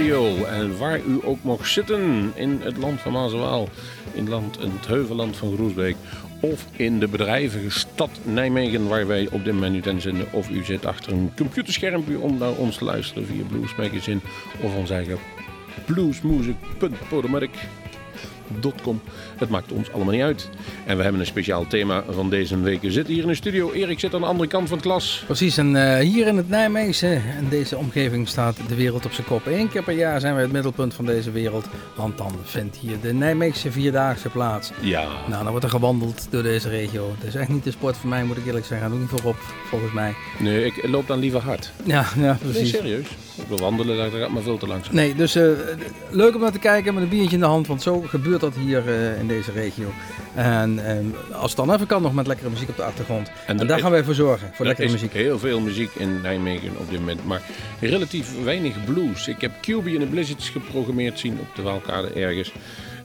En waar u ook mocht zitten in het land van Maaswaal, in, land, in het heuvelland van Groesbeek of in de bedrijvige stad Nijmegen waar wij op dit moment zenden. Of u zit achter een computerschermpje om naar ons te luisteren via Blues Magazine of ons eigen bluesmusic.podomatic Com. Het maakt ons allemaal niet uit. En we hebben een speciaal thema van deze week. We zitten hier in de studio. Erik zit aan de andere kant van het klas. Precies, en uh, hier in het Nijmeegse, in deze omgeving, staat de wereld op zijn kop. Eén keer per jaar zijn we het middelpunt van deze wereld. Want dan vindt hier de Nijmeegse Vierdaagse plaats. Ja. Nou, dan wordt er gewandeld door deze regio. Het is echt niet de sport voor mij, moet ik eerlijk zeggen. Doe niet voorop, volgens mij. Nee, ik loop dan liever hard. Ja, ja precies. Nee, serieus. Ik wil wandelen, dat gaat maar veel te langzaam. Nee, dus uh, leuk om naar te kijken met een biertje in de hand. Want zo gebeurt dat hier uh, in deze regio. En uh, als het dan even kan, nog met lekkere muziek op de achtergrond. En, en daar gaan wij voor zorgen, voor lekkere muziek. heel veel muziek in Nijmegen op dit moment. Maar relatief weinig blues. Ik heb QB in de Blizzards geprogrammeerd zien op de Waalkade ergens.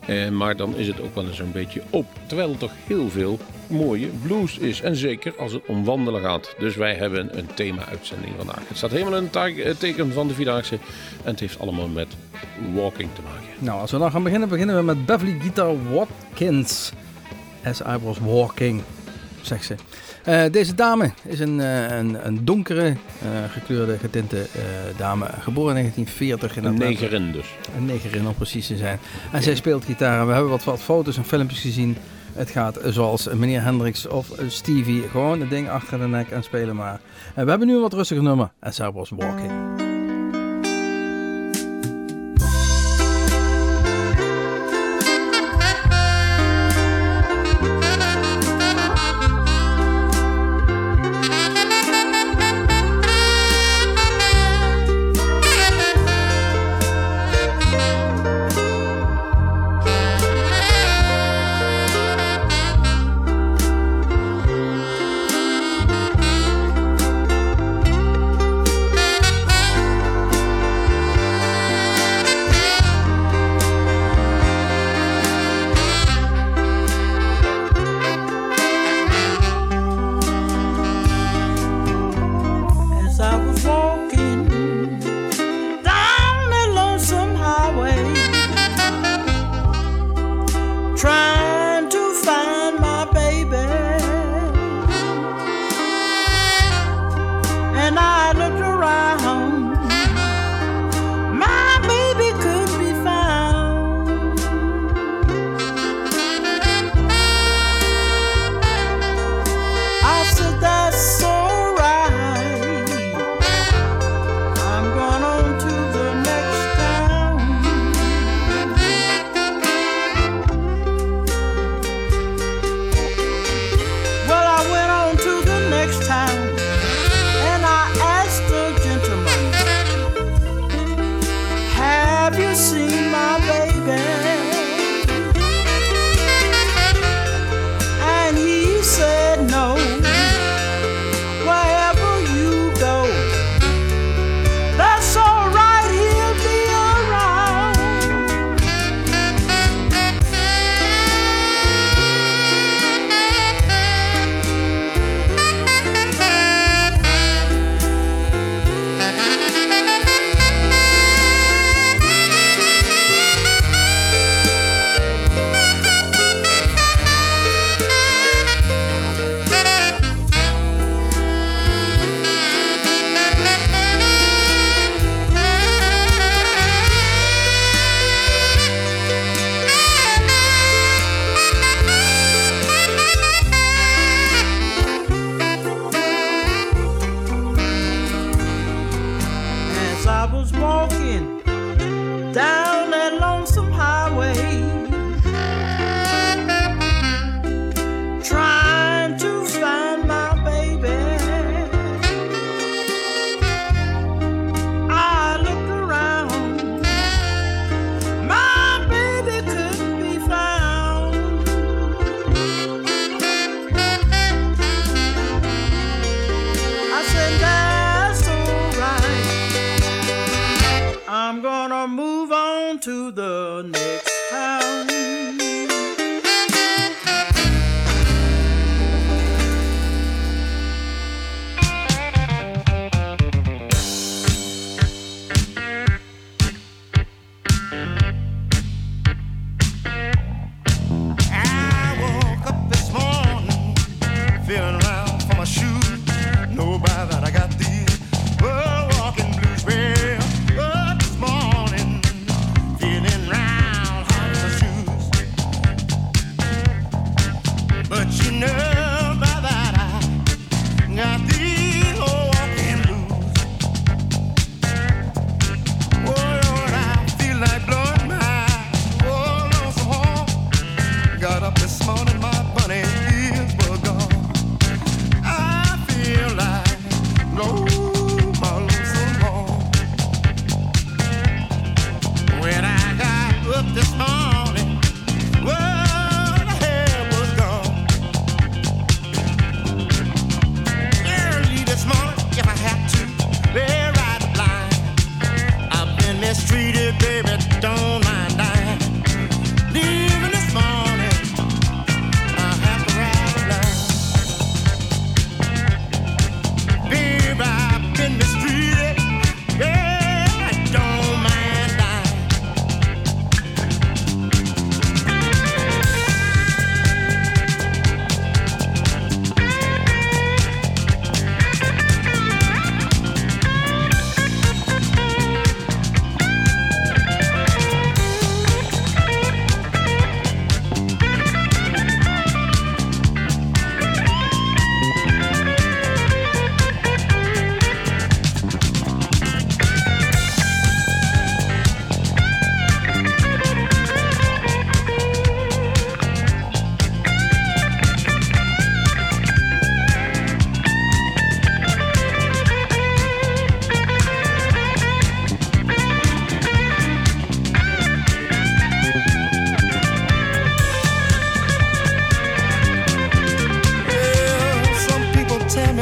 Uh, maar dan is het ook wel eens een beetje op. Terwijl er toch heel veel mooie blues is. En zeker als het om wandelen gaat. Dus wij hebben een thema-uitzending vandaag. Het staat helemaal in het teken van de Vierdaagse. En het heeft allemaal met walking te maken. Nou, als we dan gaan beginnen, beginnen we met Beverly Guitar Watkins. As I Was Walking, zegt ze. Uh, deze dame is een, uh, een, een, donkere, uh, gekleurde, getinte dame. Geboren in 1940. In een negerin dus. Een negerin om precies te zijn. En zij speelt gitaar. We hebben wat, wat foto's en filmpjes gezien. Het gaat zoals meneer Hendricks of Stevie. Gewoon het ding achter de nek en spelen maar. En we hebben nu wat rustiger nummer. As I Was Walking.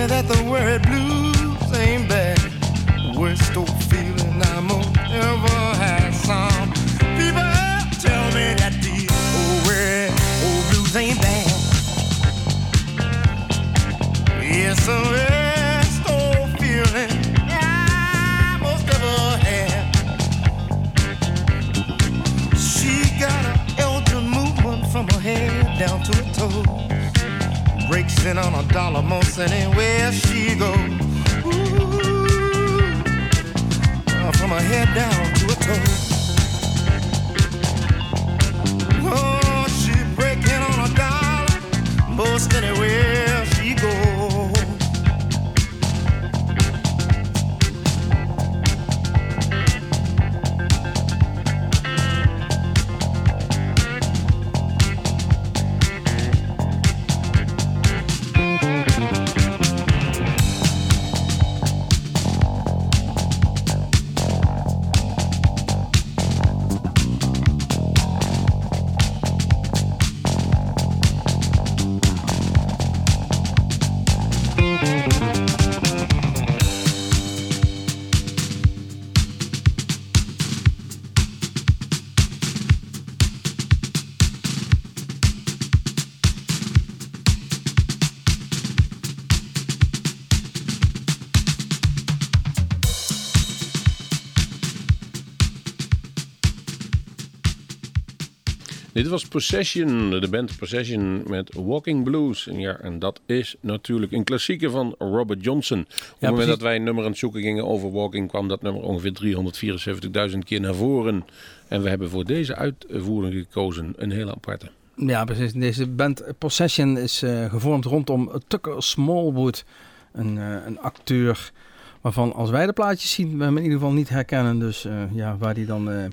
That the word blues breaks on a dollar most anywhere she goes. Ooh, from her head down to her toes. Oh, she breaking on a dollar most anywhere Dit was Possession, de band Possession met Walking Blues. En ja, en dat is natuurlijk een klassieker van Robert Johnson. Op het moment dat wij een nummer aan het zoeken gingen over Walking, kwam dat nummer ongeveer 374.000 keer naar voren. En we hebben voor deze uitvoering gekozen, een hele aparte. Ja, precies. Deze band Possession is eh, gevormd rondom Tucker Smallwood. Een, eh, een acteur waarvan als wij de plaatjes zien, we hem in ieder geval niet herkennen. Dus eh, ja, waar die dan eh,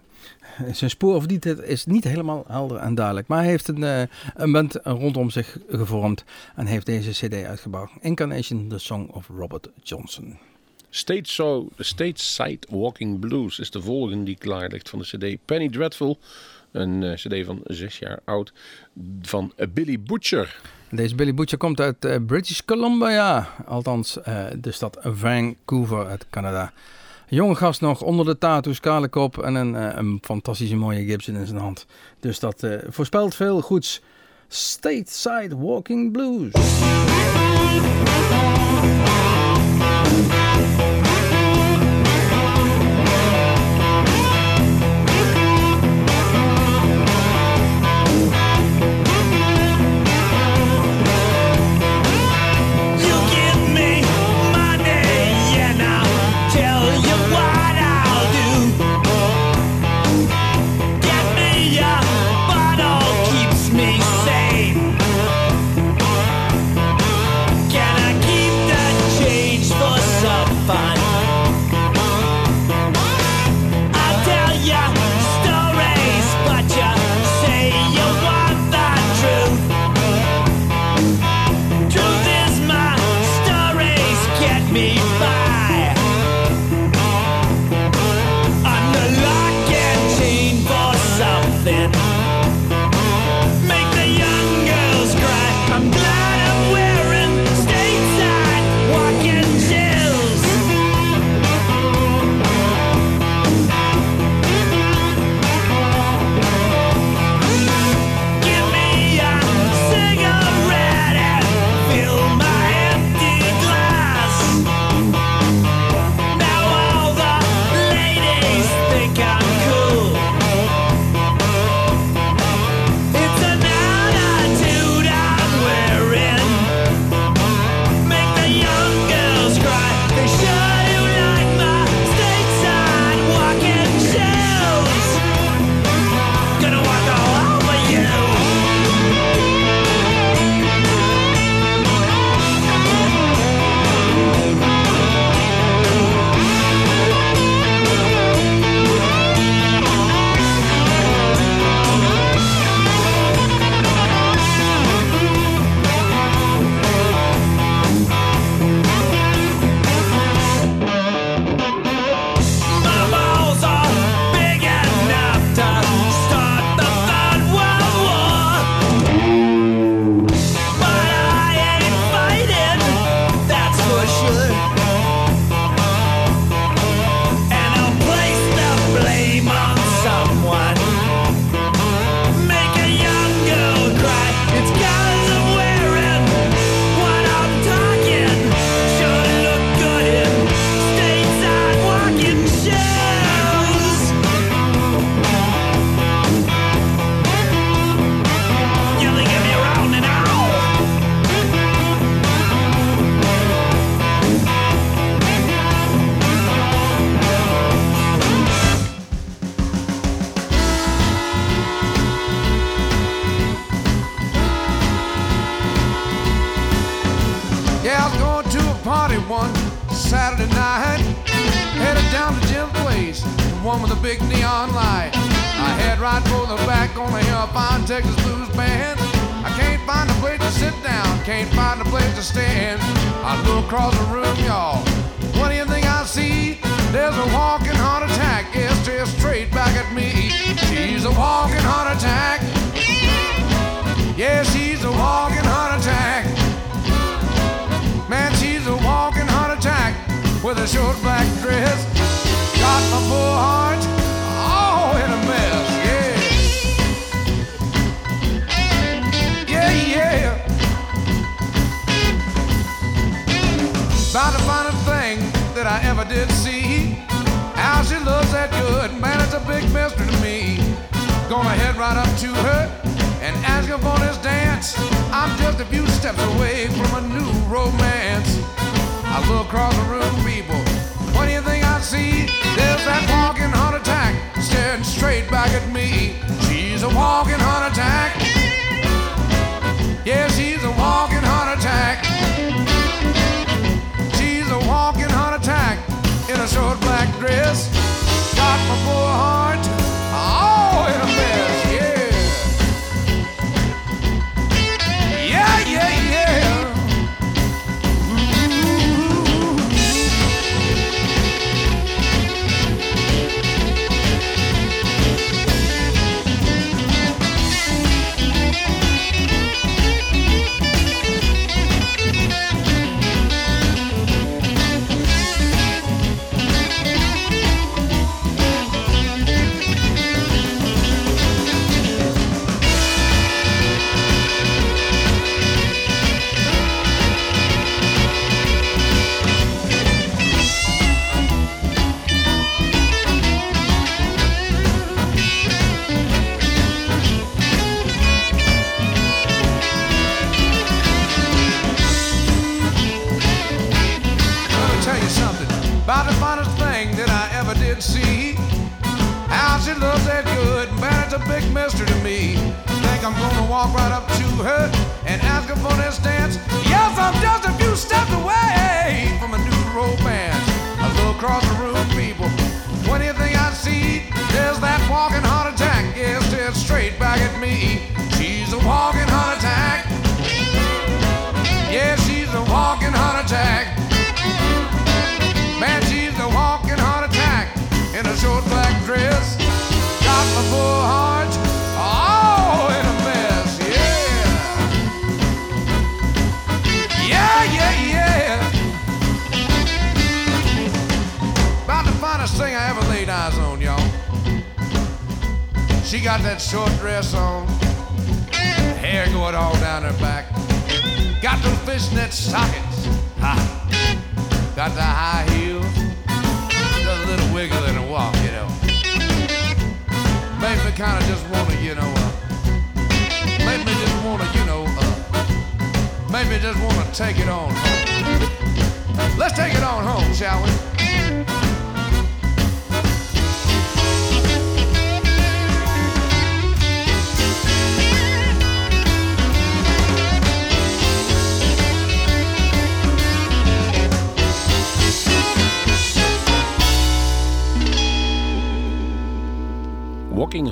zijn spoor of niet is niet helemaal helder en duidelijk. Maar hij heeft een, eh, een band rondom zich gevormd en heeft deze cd uitgebouwd. Incarnation, The Song of Robert Johnson. State so, Stateside Walking Blues is de volgende die klaar ligt van de cd Penny Dreadful. Een eh, cd van zes jaar oud van eh, Billy Butcher. Deze Billy Butcher komt uit eh, British Columbia, althans de stad Vancouver uit Canada. Jonge gast nog, onder de tattoos, kale kop en een, een fantastische mooie Gibson in zijn hand. Dus dat voorspelt veel goeds. Stateside Walking Blues. Saturday night. Headed down to Jim's place, the one with the big neon light. I head right for the back, gonna hear a fine Texas blues band. I can't find a place to sit down, can't find a place to stand. I look across the room, y'all. What do you think I see? There's a walking heart attack, yeah, stares straight back at me. She's a walking heart attack. Yeah, she's with a short black dress. Got my poor heart all in a mess. Yeah. Yeah, yeah. About find a thing that I ever did see. How she loves that good, man, it's a big mystery to me. Gonna head right up to her and ask her for this dance. I'm just a few steps away from a new romance. I look across the room, people. What do you think I see? There's that walking heart attack staring straight back at me. She's a walking heart attack. Yeah, she's a walking heart attack. She's a walking heart attack in a short black dress. Got my poor heart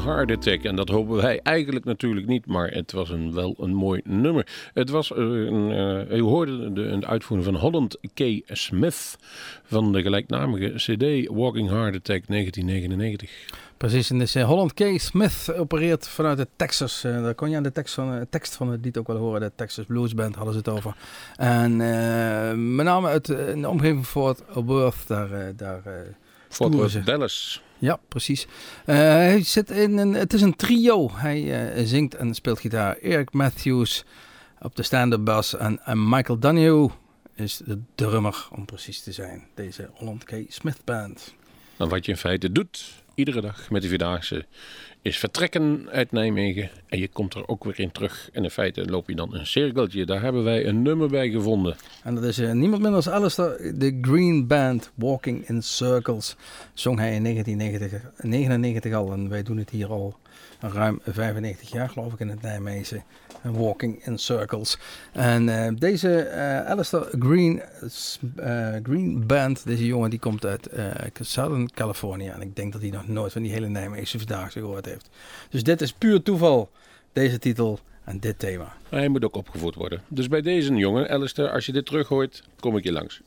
Heart Attack. En dat hopen wij eigenlijk natuurlijk niet, maar het was een, wel een mooi nummer. Het was, eh, een, eh, u hoorde de, een uitvoering van Holland K. Smith van de gelijknamige CD Walking Heart Attack 1999. Precies, en dus eh, Holland K. Smith opereert vanuit de Texas. daar kon je aan de tekst van, tekst van het lied ook wel horen. De Texas Blues Band hadden ze het over. En met name uit de omgeving Fort Worth, daar... daar Fort Worth. Dallas. Ja, precies. Eh, hij zit in een, het is een trio. Hij eh, zingt en speelt gitaar. Eric Matthews op de stand-up bas en, en Michael Daniel is de drummer, om precies te zijn. Deze Holland K. Smith Band. Wat je in feite doet, iedere dag met de Vierdaagse, is vertrekken uit Nijmegen. En je komt er ook weer in terug. En in feite loop je dan een cirkeltje. Daar hebben wij een nummer bij gevonden. En dat is eh, niemand minder dan Alistair, de Green Band, Walking in Circles. Zong hij in 1999 99 al en wij doen het hier al ruim 95 jaar geloof ik in het Nijmeegse. Walking in Circles. En eh, deze eh Alistair Green, eh, Green Band, deze jongen die komt uit Southern California. En ik denk dat hij nog nooit van die hele Nijmeegse Vierdaagse gehoord heeft. Dus dit is puur toeval, deze titel en dit thema. Hij moet ook opgevoed worden. Dus bij deze jongen, Alistair, als je dit terug hoort, kom ik je langs.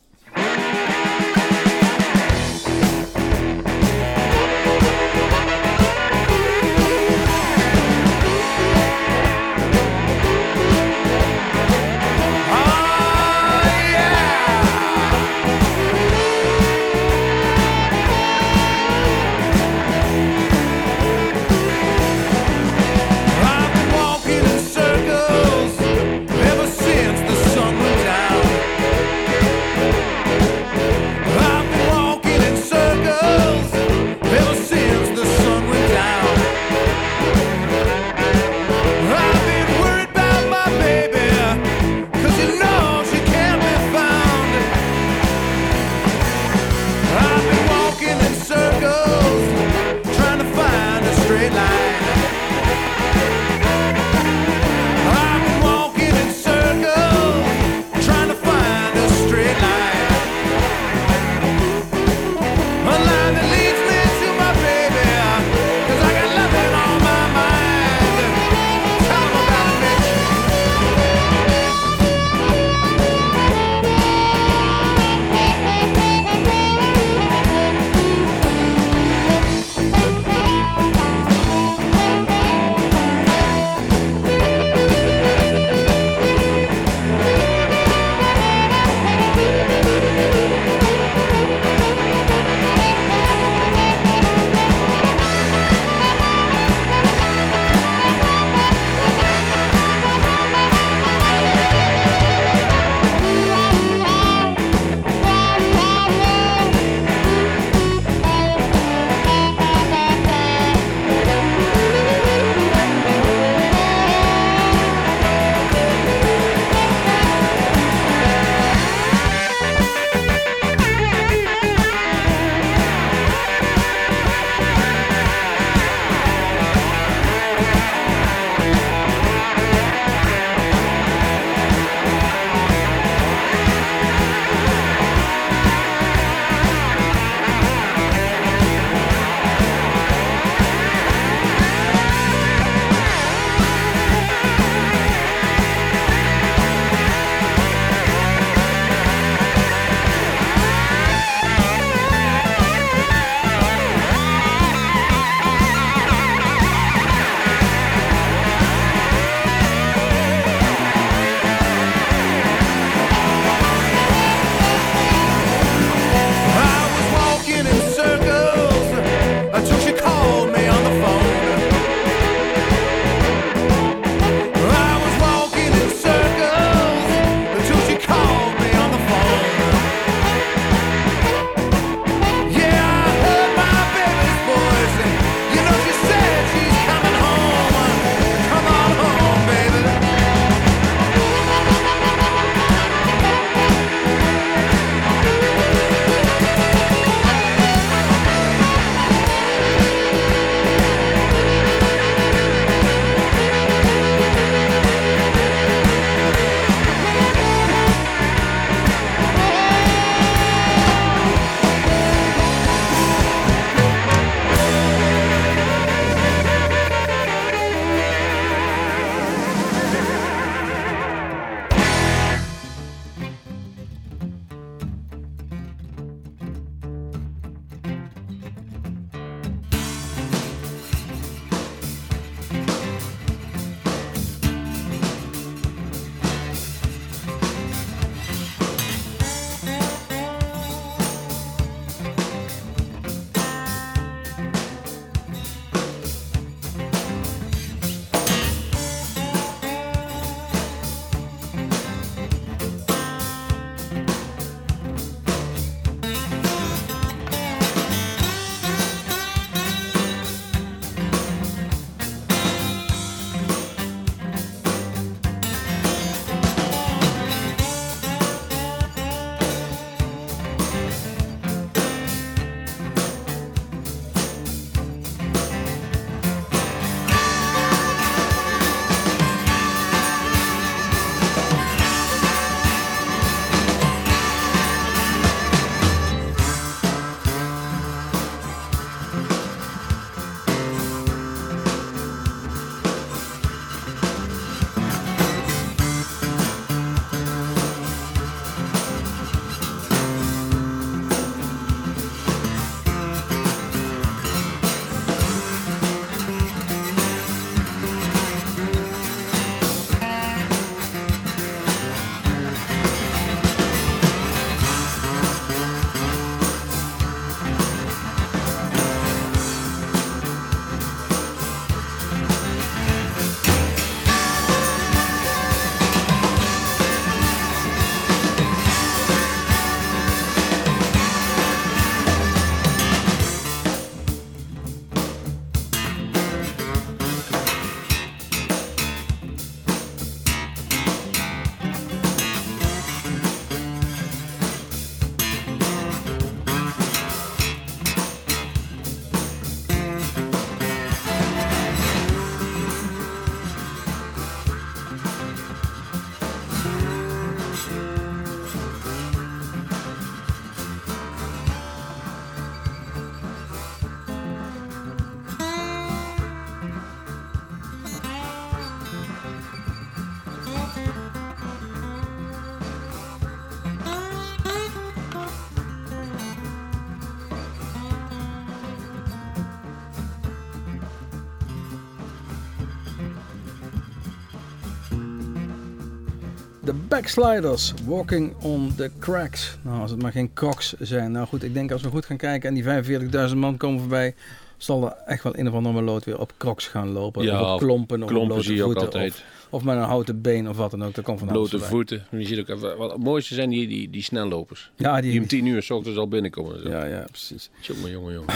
Backsliders, Walking on the Cracks. Nou, als het maar geen crocs zijn. Nou goed, ik denk als we goed gaan kijken en die 45.000 man komen voorbij, zal er echt wel een of andere meloot weer op crocs gaan lopen. Ja, of op klompen, of op Klompen blote zie je ook voeten, altijd. Of, of met een houten been of wat dan ook. Dat komt van Blote voeten. Je ziet ook, even- wat het mooiste zijn die, die, die snellopers. Ja, Die om die, tien uur s ochtends al binnenkomen. ja, ja, precies. Jongen, jongen, jongen.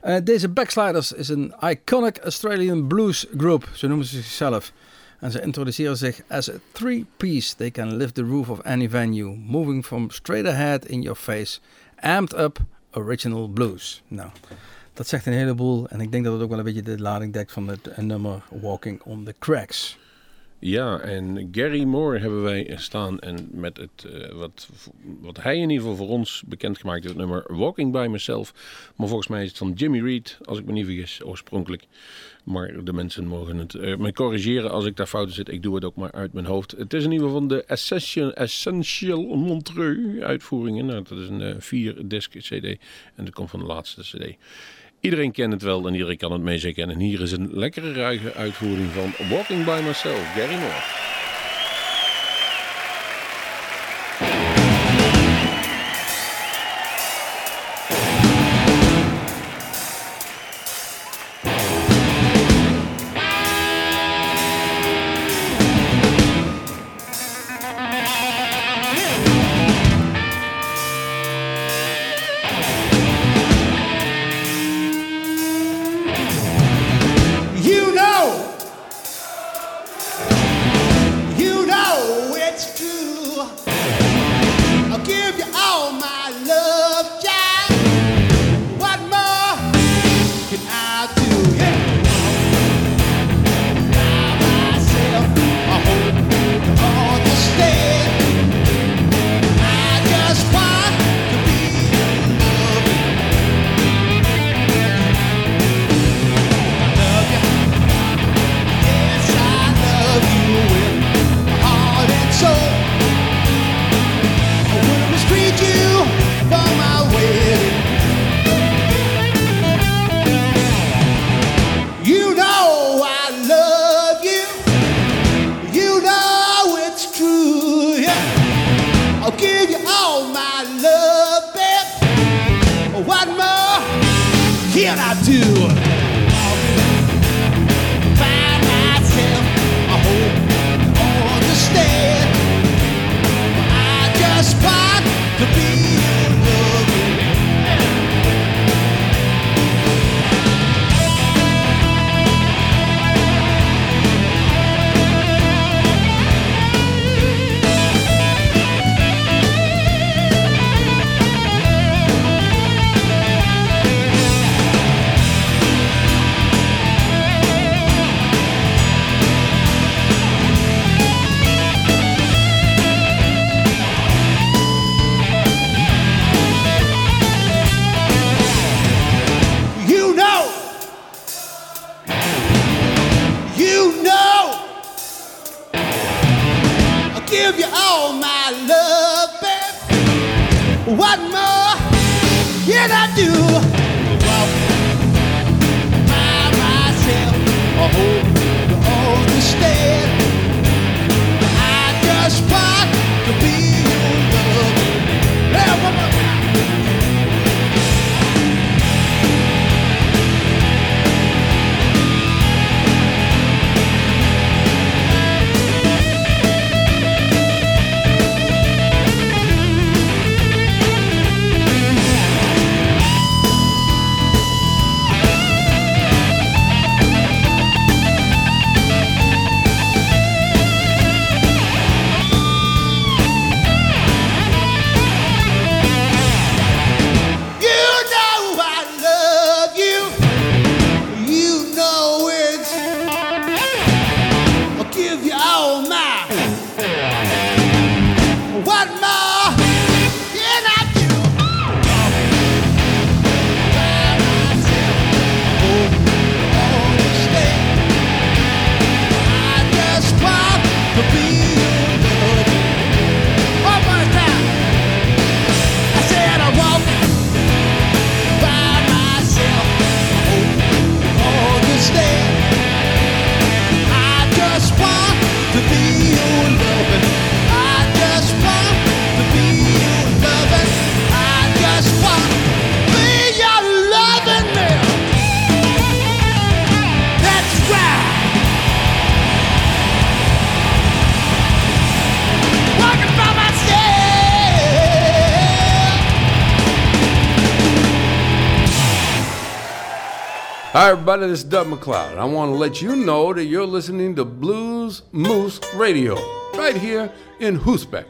Eh, deze Backsliders is een iconic Australian blues group, zo noemen ze zichzelf. En ze introduceren zich as a three-piece. They can lift the roof of any venue, moving from straight ahead in your face, amped up original blues. Nou, dat zegt een heleboel en ik denk dat het ook wel een beetje de lading dekt van het nummer Walking on the Cracks. Ja, en Gary Moore hebben wij staan. En met het, eh, wat, wat hij in ieder geval voor ons bekendgemaakt heeft, het nummer Walking By Myself. Maar volgens mij is het van Jimmy Reed, als ik me niet vergis, oorspronkelijk. Maar de mensen mogen het eh, mij corrigeren als ik daar fouten zit. Ik doe het ook maar uit mijn hoofd. Het is in ieder geval van de Essential, Essential Montreux uitvoeringen. Nou, dat is een eh, vier disc cd en dat komt van de laatste cd. Iedereen kent het wel en iedereen kan het meezingen. En hier is een lekkere ruige uitvoering van Walking By Myself, Gary Moore. Hi, everybody, this is Doug McCloud. I want to let you know that you're listening to Blues Moose Radio right here in Hoosbeck.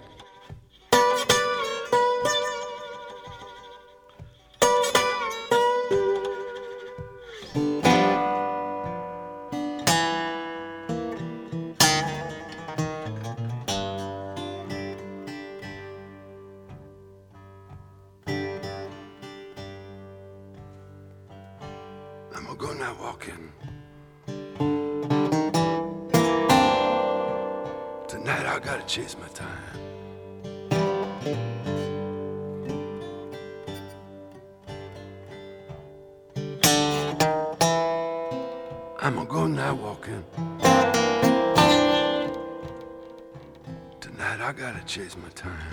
Chase my time.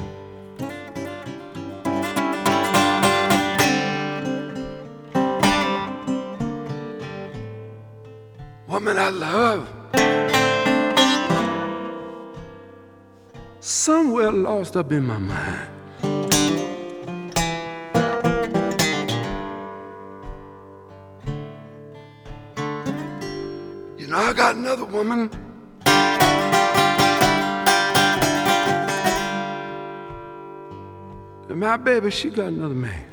woman I love. Somewhere lost up in my mind. You know, I got another woman. And my baby, she got another man.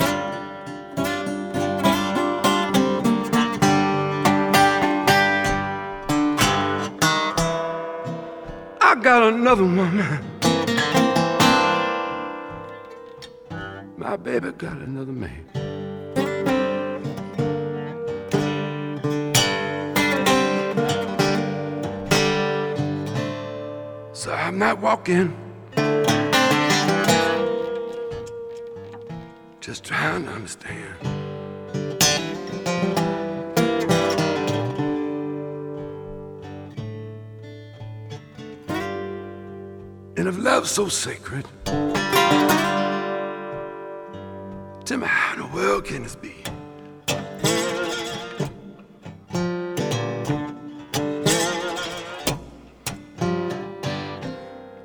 I got another woman. My baby got another man. So I'm not walking. Just trying to understand. And if love's so sacred, tell me how in the world can this be?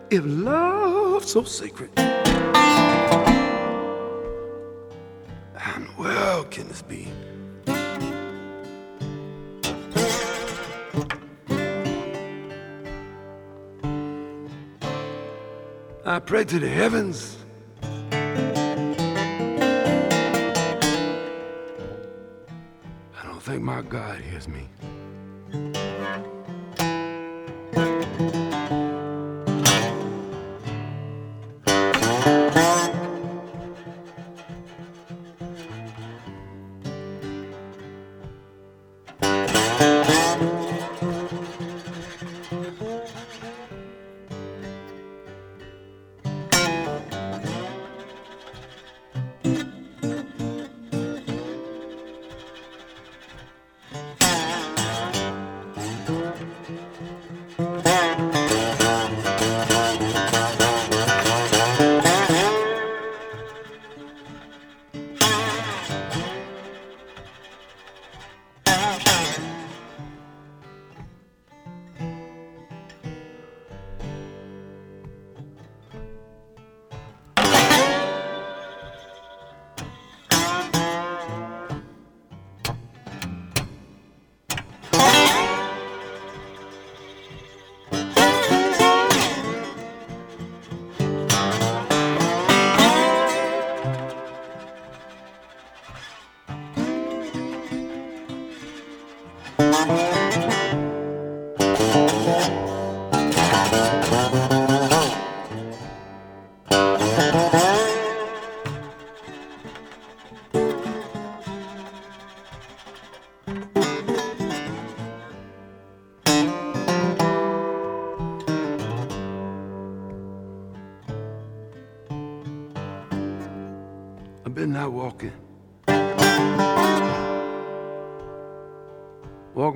If love's so sacred, pray to the heavens. I don't think my God hears me.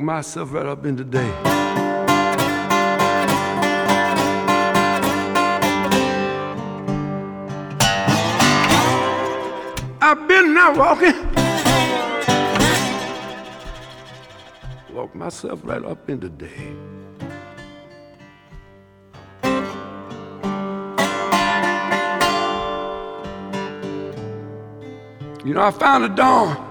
Myself right up in the day. I've been out walking. Walk myself right up in the day. You know, I found a dawn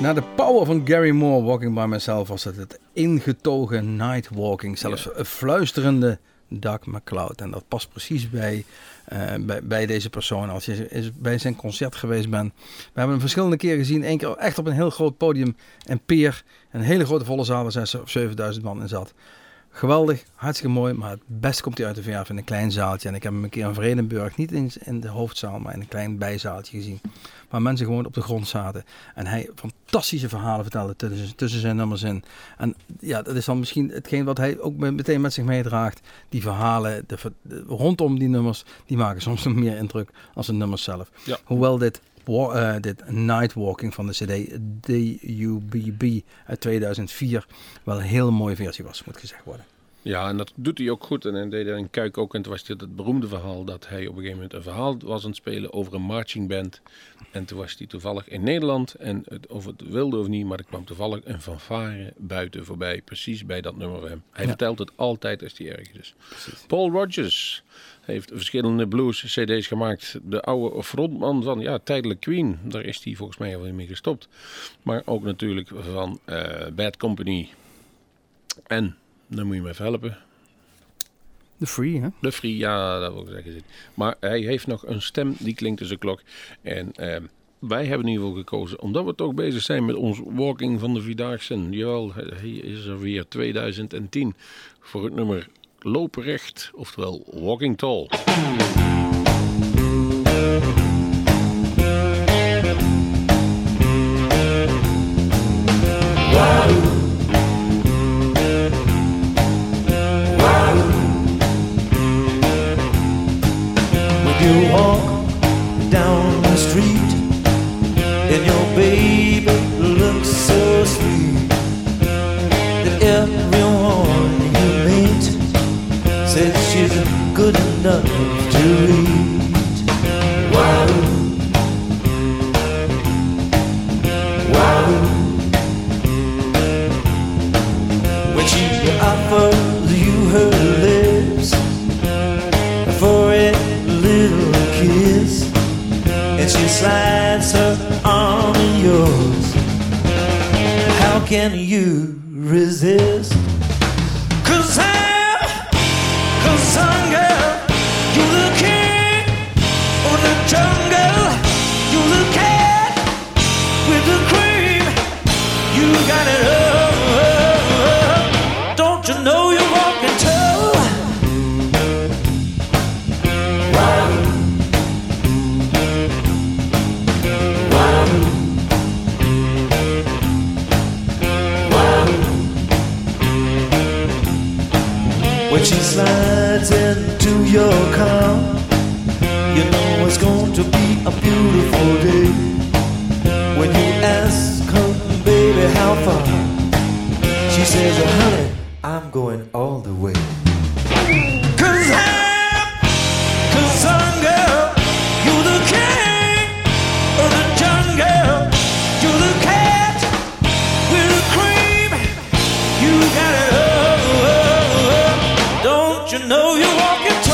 Na de power van Gary Moore, Walking By Myself, was het het ingetogen Night Walking. Zelfs een fluisterende Doug McCloud. En dat past precies bij, eh, bij, bij deze persoon. Als je is bij zijn concert geweest bent. We hebben hem verschillende keren gezien. Eén keer echt op een heel groot podium in Peer. Een hele grote volle zaal waar 6 of 7000 man in zat. Geweldig, hartstikke mooi, maar het beste komt hij uit de verf in een klein zaaltje. En ik heb hem een keer in Vredenburg, niet in, in de hoofdzaal, maar in een klein bijzaaltje gezien. Waar mensen gewoon op de grond zaten. En hij fantastische verhalen vertelde tussen, tussen zijn nummers in. En ja, dat is dan misschien hetgeen wat hij ook me- meteen met zich meedraagt. Die verhalen de, rondom die nummers, die maken soms nog meer indruk als de nummers zelf. Ja. Hoewel dit, eh, dit Night Walking van de CD DUBB uit 2004 wel een heel mooie versie was, moet gezegd worden. Ja, en dat doet hij ook goed. En hij deed hij in Kuik ook. En toen was dit het beroemde verhaal dat hij op een gegeven moment een verhaal was aan het spelen over een marching band. En toen was hij toevallig in Nederland. En het, of het wilde of niet, maar er kwam toevallig een fanfare buiten voorbij. Precies bij dat nummer van hem. Hij Ja. vertelt het altijd als hij ergens is. Paul Rogers heeft verschillende blues cd's gemaakt. De oude frontman van ja, tijdelijk Queen. Daar is hij volgens mij al mee gestopt. Maar ook natuurlijk van eh, Bad Company. En, dan moet je me even helpen. The Free, hè? De Free, ja, dat wil ik zeggen. Maar hij heeft nog een stem die klinkt als een klok. En eh, wij hebben in ieder geval gekozen, omdat we toch bezig zijn met ons walking van de Vierdaagse. Jawel, hij is er weer 2010 voor het nummer Lopen recht, oftewel Walking Tall. Walking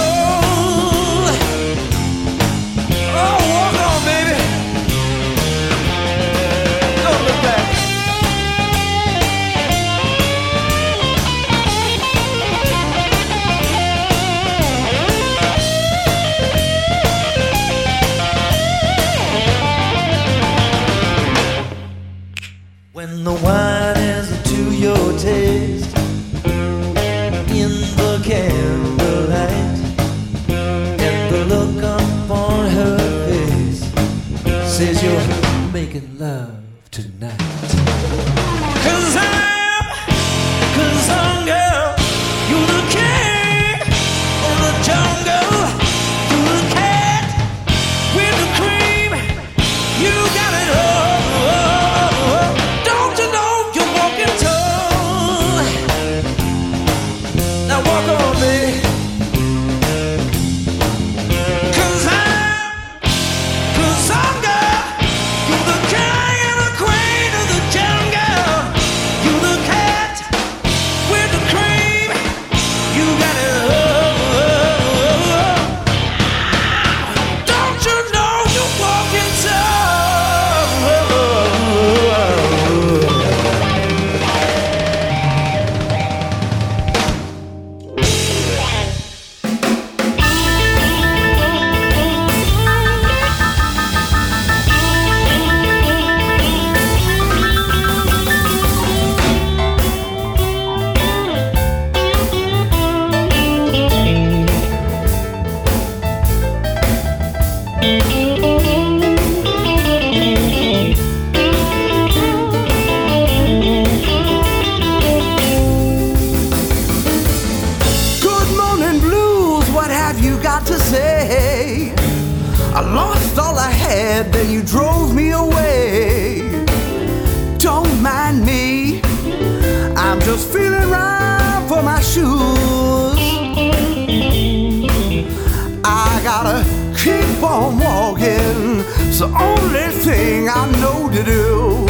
only thing I know to do.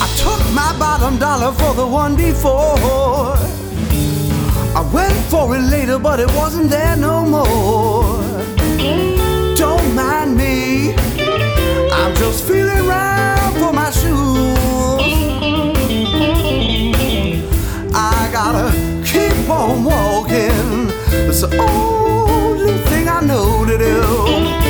I took my bottom dollar for the one before. I went for it later, but it wasn't there no more. Don't mind me, I'm just feeling right for my shoes. I gotta keep on walking, it's thing do do do.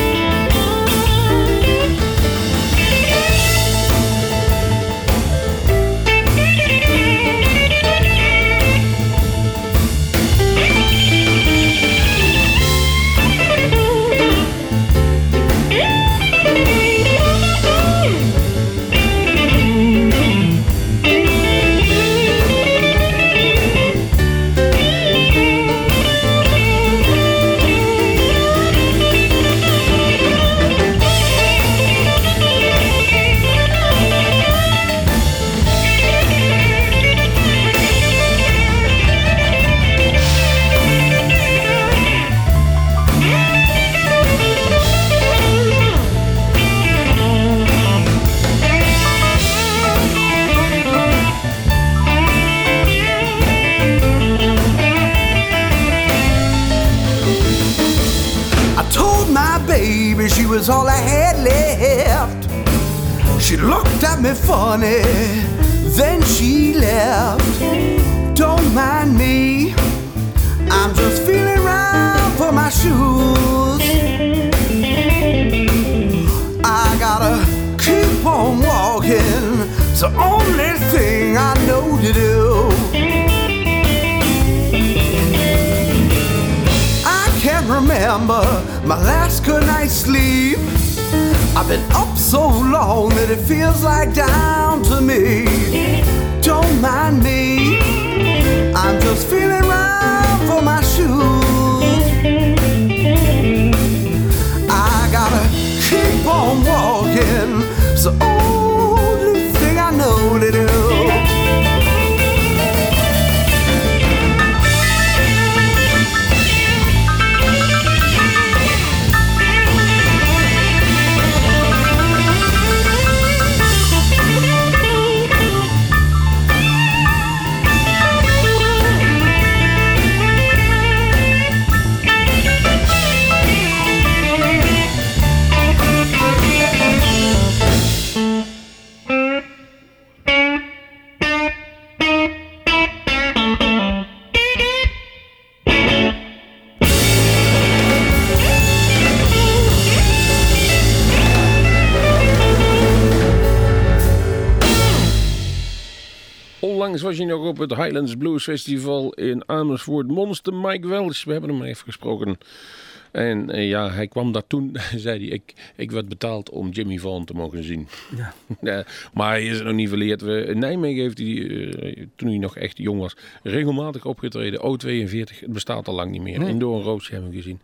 All I had left. She looked at me funny, then she left. Don't mind me, I'm just feeling right for my shoes. I gotta keep on walking, it's the only thing I know to do. I can't remember my last good night's sleep. I've been up so long that it feels like down to me. Don't mind me, I'm just feeling right for my shoes. I gotta keep on walking, so. the op het Highlands Blues Festival in Amersfoort. Monster Mike Wells, we hebben hem even gesproken. En eh, ja, hij kwam daar toen, zei hij, ik, ik werd betaald om Jimmy Vaughan te mogen zien. Ja. Ja, maar hij is het nog niet verleerd. We, in Nijmegen heeft hij, eh, toen hij nog echt jong was, regelmatig opgetreden. O42, het bestaat al lang niet meer. Nee. Indoor een Roosje hebben we gezien.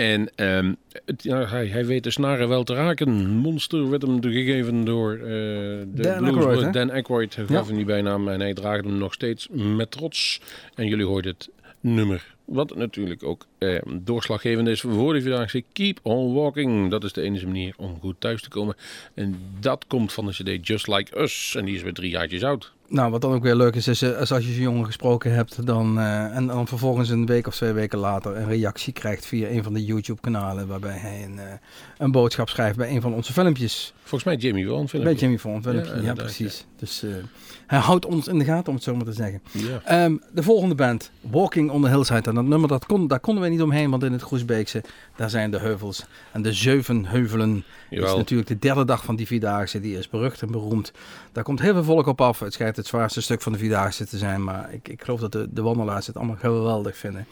En ehm, het, ja, hij, hij weet de snaren wel te raken. Monster werd hem gegeven door eh, de Dan Aykroyd? Dan Aykroyd gaf Ja. hem die bijnaam en hij draagt hem nog steeds met trots. En jullie hoorden het nummer. Wat natuurlijk ook eh, doorslaggevend is voor de Vierdaagse Keep on Walking. Dat is de enige manier om goed thuis te komen. En dat komt van de cd Just Like Us. En die is weer drie jaartjes oud. Nou, wat dan ook weer leuk is, is, eh, als je zo'n jongen gesproken hebt dan, eh, en dan vervolgens een week of twee weken later een reactie krijgt via een van de YouTube-kanalen waarbij hij een, eh, een boodschap schrijft bij een van onze filmpjes. Volgens mij Jimmy wel een Bij filmpje. Jimmy Font filmpje, Ja, ja, precies. Dus hij houdt ons in de gaten, om het zo maar te zeggen. Ehm, de volgende band, Walking on the Hillside. En dat nummer, dat kon, daar konden we niet omheen, want in het Groesbeekse, daar zijn de heuvels. En de zeven heuvelen is natuurlijk de derde dag van die Vierdaagse. Die is berucht en beroemd. Daar komt heel veel volk op af. Het schijnt het zwaarste stuk van de Vierdaagse te zijn. Maar ik, ik geloof dat de, de wandelaars het allemaal geweldig vinden.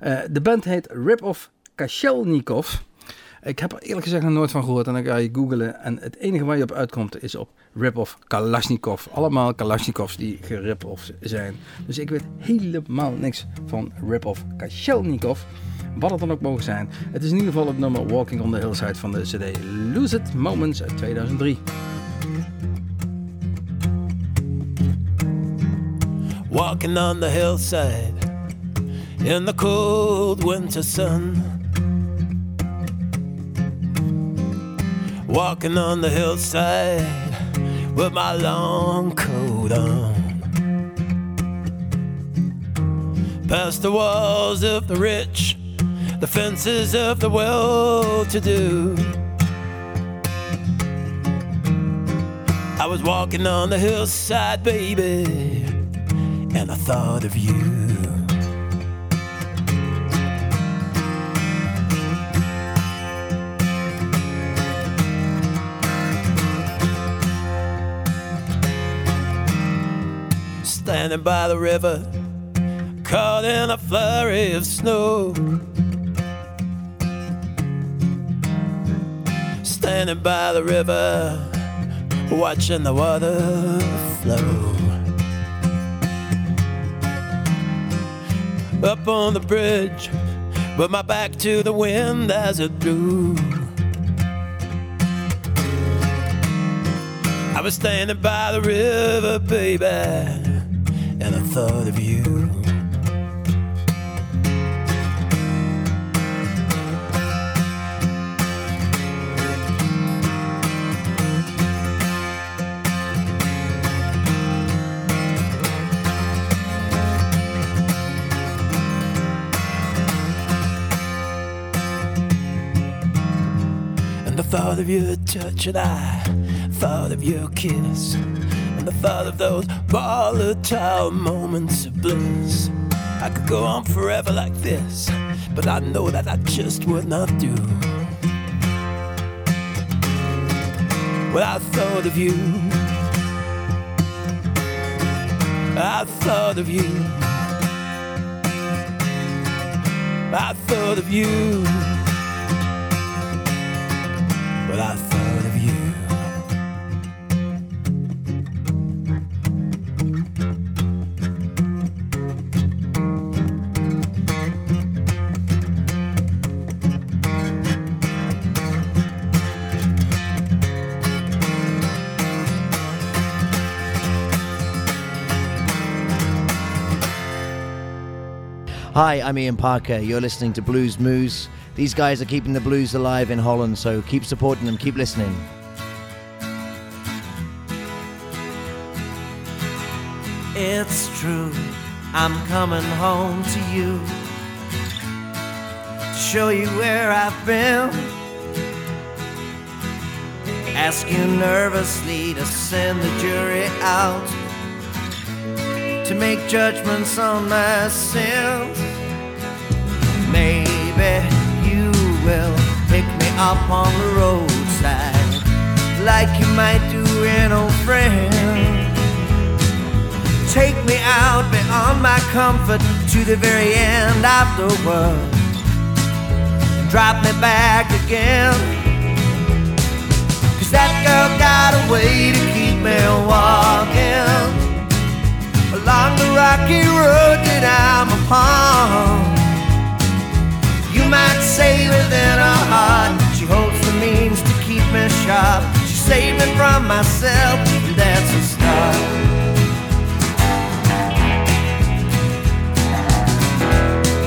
Eh, de band heet Rip of Kashelnikov. Ik heb er eerlijk gezegd nog nooit van gehoord. En dan ga je googlen. En het enige waar je op uitkomt is op Rip-Off Kalashnikov. Allemaal Kalashnikovs die gerip-off zijn. Dus ik weet helemaal niks van Rip-Off Kashelnikov. Wat het dan ook mogen zijn. Het is in ieder geval het nummer Walking on the Hillside van de CD Lucid Moments uit 2003. Walking on the hillside in the cold winter sun. Walking on the hillside with my long coat on. Past the walls of the rich, the fences of the well to do. I was walking on the hillside, baby, and I thought of you. Standing by the river, caught in a flurry of snow. Standing by the river, watching the water flow. Up on the bridge, with my back to the wind as it blew. I was standing by the river, baby, thought of you. And the thought of your touch and I thought of your kiss the thought of those volatile moments of bliss. I could go on forever like this But I know that I just would not do. Well, I thought of you. I thought of you. I thought of you Hi, I'm Ian Parker. You're listening to Blues Moose. These guys are keeping the blues alive in Holland, so keep supporting them, keep listening. It's true, I'm coming home to you to show you where I've been. Ask you nervously to send the jury out to make judgments on my sins. Maybe you will pick me up on the roadside like you might do an old friend. Take me out beyond my comfort to the very end of the world. Drop me back again. Cause that girl got a way to keep me walking along the rocky road that I'm upon. Might say within her heart, she holds the means to keep me sharp. She saved me from myself, and that's a start.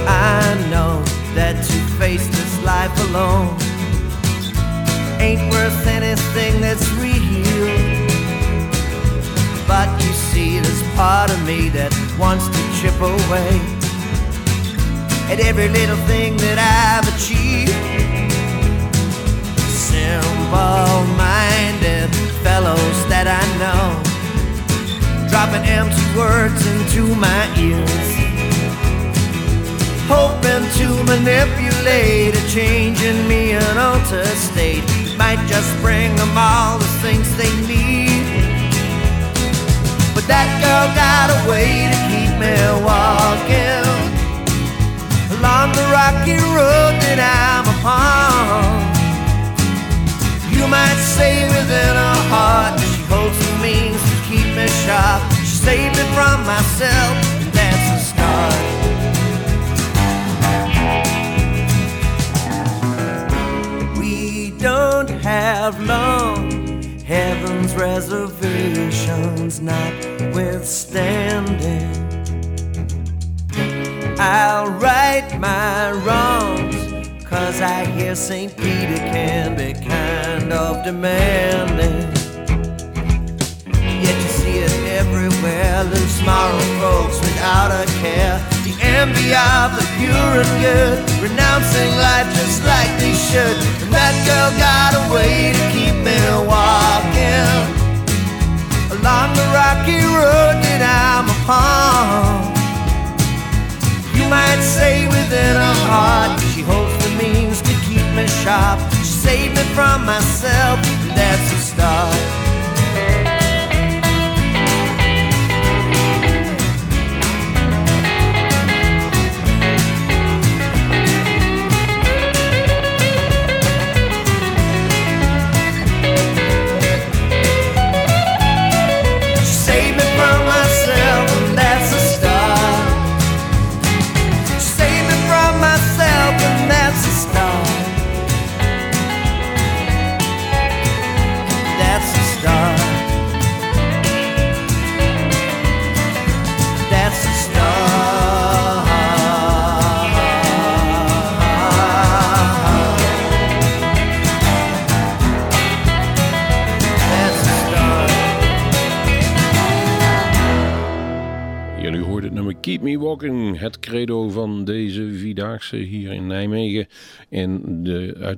I know that to face this life alone ain't worth anything that's real. But you see, there's part of me that wants to chip away at every little thing that I've achieved. Simple minded fellows that I know, dropping empty words into my ears hoping to manipulate a change in me, an altered state might just bring them all the things they need. But that girl got a way to keep me walking along the rocky road that I'm upon. You might say within her heart she holds the means to keep me sharp. She saved me from myself, and that's a start. We don't have long. Heaven's reservations notwithstanding. I'll right my wrongs, cause I hear St. Peter can be kind of demanding. Yet you see it everywhere, loose moral folks without a care. The envy of the pure and good, renouncing life just like they should. And that girl got a way to keep me walking along the rocky road that I'm upon. You might say within her heart, she holds the means to keep me sharp. She saved me from myself, and that's a start.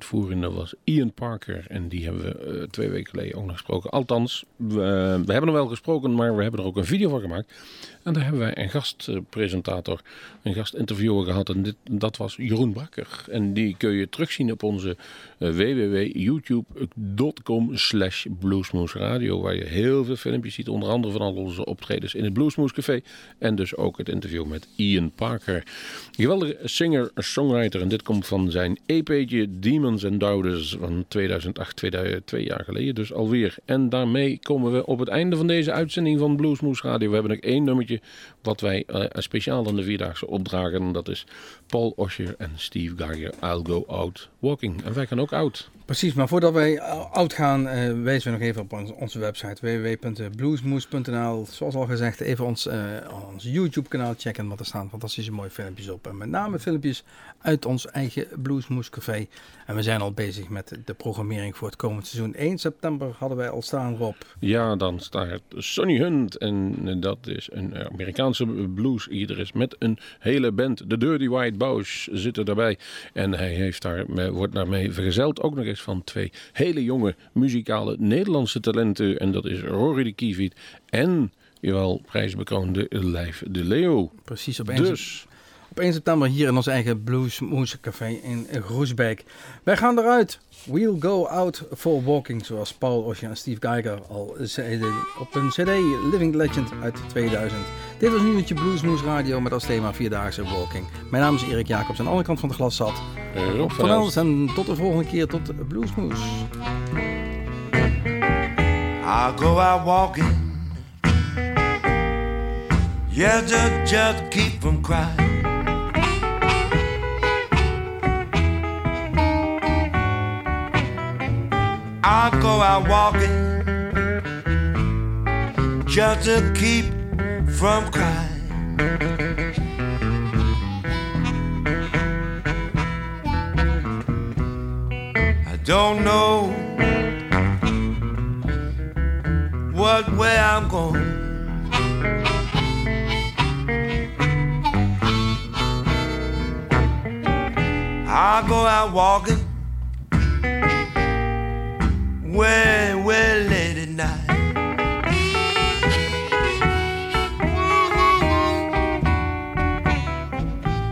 Fuhren uitvoerende was Ian Parker en die hebben we eh, twee weken geleden ook nog gesproken. Althans, we, we hebben er wel gesproken, maar we hebben er ook een video van gemaakt. En daar hebben wij een gastpresentator, een gastinterviewer gehad en dit, dat was Jeroen Brakker. En die kun je terugzien op onze eh, www.youtube.com slash waar je heel veel filmpjes ziet, onder andere van al onze optredens in het Bluesmoes Café en dus ook het interview met Ian Parker. Geweldige singer-songwriter en dit komt van zijn EP'tje Demons and Doubters van 2008, 2000, twee jaar geleden dus alweer. En daarmee komen we op het einde van deze uitzending van Bluesmoes Radio. We hebben nog één nummertje wat wij eh, speciaal aan de Vierdaagse opdragen. En dat is Paul Osher en Steve Geiger, I'll Go Out Walking. En wij gaan ook out. Precies, maar voordat wij oud gaan, eh, wijzen we nog even op ons- onze website www.bluesmoes.nl. Zoals al gezegd, even ons, eh, ons YouTube-kanaal checken, want er staan fantastische mooie filmpjes op. En met name filmpjes uit ons eigen Bluesmoes Café. En we zijn al bezig met de programmering voor het komend seizoen. 1 september hadden wij al staan, Rob. Ja, dan staat Sonny Hunt. En eh, dat is een Amerikaanse is met een hele band. De Dirty White Boys zitten daarbij. En hij heeft daar, eh, wordt daarmee vergezeld. Ook nog eens van twee hele jonge muzikale Nederlandse talenten. En dat is Rory de Kieviet en, jawel, prijsbekroonde Lijf de Leo. Precies op 1, Dus, op 1 september hier in ons eigen Bluesmoes Café in Groesbeek. Wij gaan eruit. We'll go out for walking, zoals Paul Osje en Steve Geiger al zeiden op een CD Living Legend uit 2000. Dit was een uurtje Bluesmoes Radio met als thema Vierdaagse Walking. Mijn naam is Erik Jacobs. Aan de andere kant van het glas zat Rob van alles en tot de volgende keer tot. I'll go out walking. Yeah, just, just keep from crying. I'll go out walking just to keep from crying. I don't know what way I'm going. I'll go out walking well, well late at night.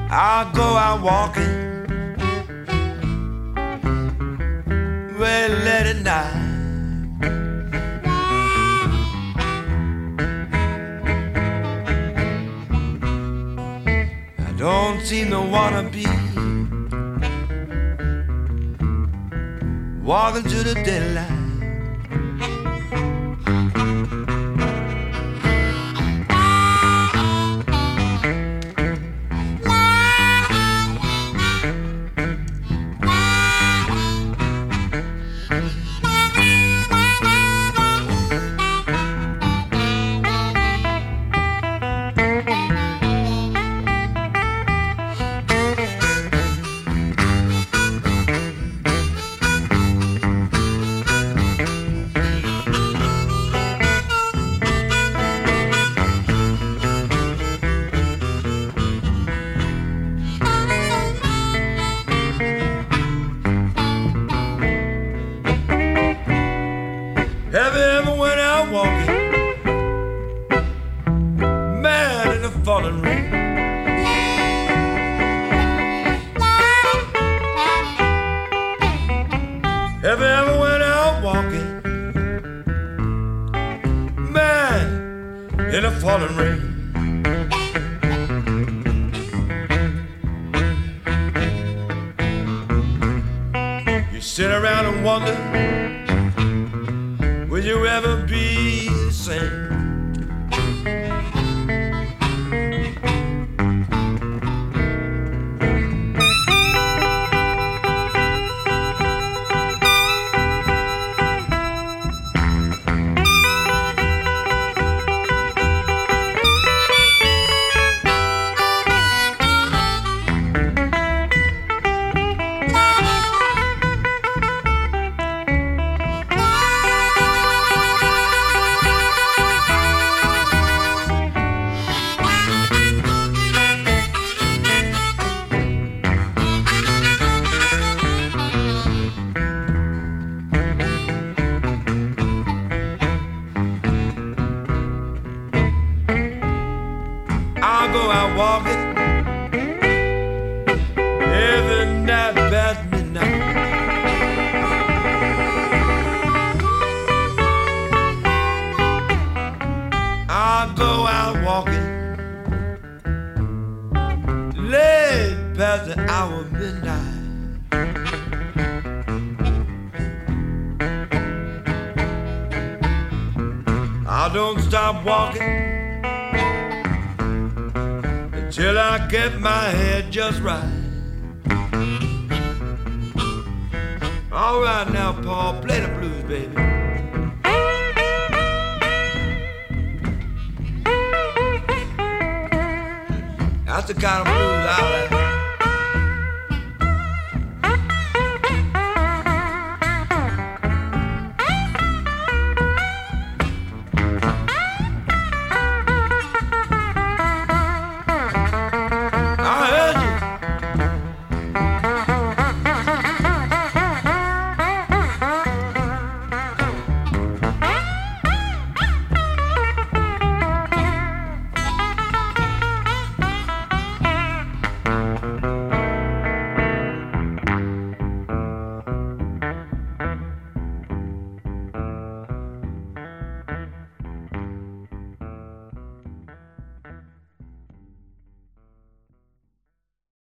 I'll go out walking, well late at night. I don't seem to wanna be. walking to the deadline. walking until I get my head just right. All right now, Paul, play the blues, baby. That's the kind of